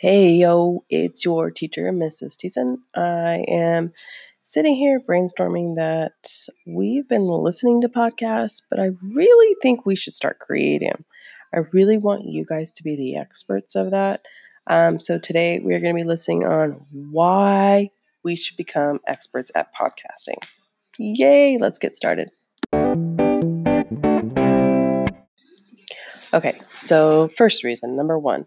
Hey, yo, it's your teacher, Mrs. Thiessen. I am sitting here brainstorming that we've been listening to podcasts, but I really think we should start creating. I really want you guys to be the experts of that. Um, so today we are going to be listening on why we should become experts at podcasting. Yay, let's get started. Okay, so first reason, number one,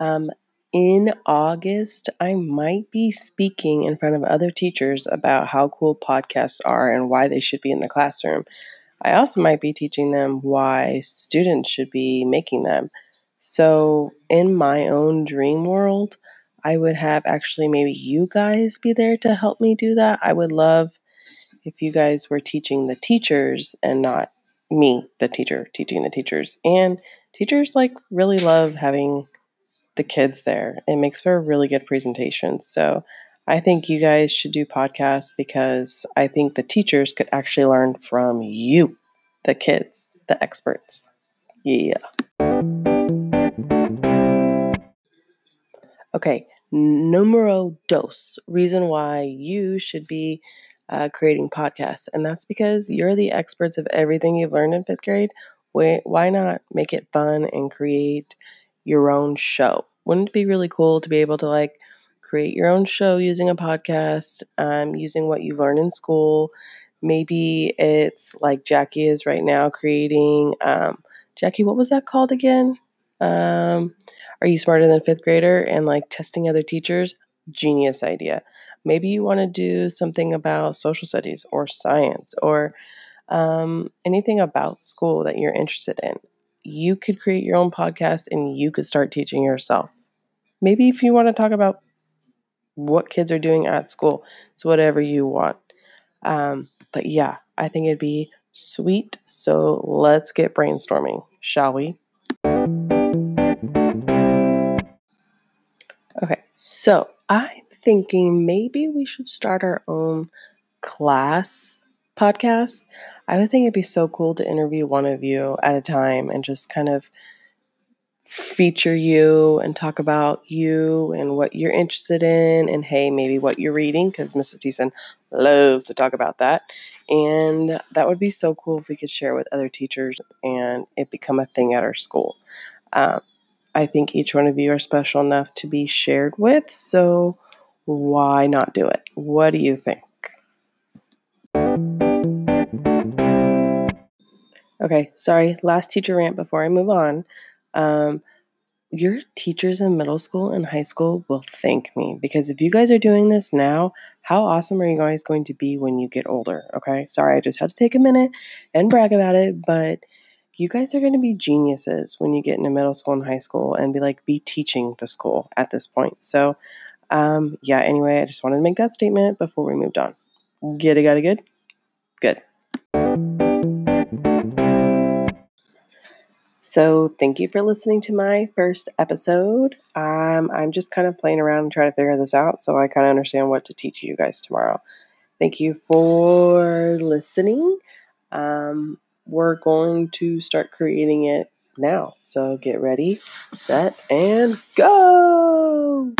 um, in August, I might be speaking in front of other teachers about how cool podcasts are and why they should be in the classroom. I also might be teaching them why students should be making them. So, in my own dream world, I would have actually maybe you guys be there to help me do that. I would love if you guys were teaching the teachers and not me, the teacher, teaching the teachers. And teachers like really love having the kids there. It makes for a really good presentation. So I think you guys should do podcasts because I think the teachers could actually learn from you, the kids, the experts. Yeah. Okay, numero dos, reason why you should be uh, creating podcasts. And that's because you're the experts of everything you've learned in fifth grade. Why, why not make it fun and create your own show. Wouldn't it be really cool to be able to like create your own show using a podcast, um, using what you've learned in school? Maybe it's like Jackie is right now creating. Um, Jackie, what was that called again? Um, are you smarter than fifth grader and like testing other teachers? Genius idea. Maybe you want to do something about social studies or science or um, anything about school that you're interested in you could create your own podcast and you could start teaching yourself. Maybe if you want to talk about what kids are doing at school, so whatever you want. Um, but yeah, I think it'd be sweet. So let's get brainstorming, shall we? Okay, so I'm thinking maybe we should start our own class podcast. I would think it'd be so cool to interview one of you at a time and just kind of feature you and talk about you and what you're interested in and hey maybe what you're reading because mrs Thiessen loves to talk about that. And that would be so cool if we could share with other teachers and it become a thing at our school. Um, i think each one of you are special enough to be shared with so why not do it? What do you think Okay, sorry, last teacher rant before I move on. Um, your teachers in middle school and high school will thank me because if you guys are doing this now, how awesome are you guys going to be when you get older? Okay, sorry, I just had to take a minute and brag about it, but you guys are going to be geniuses when you get into middle school and high school and be like, be teaching the school at this point. So, um, yeah, anyway, I just wanted to make that statement before we moved on. Get it, got it good? Good. So, thank you for listening to my first episode. Um, I'm just kind of playing around and trying to figure this out so I kind of understand what to teach you guys tomorrow. Thank you for listening. Um, we're going to start creating it now. So, get ready, set, and go!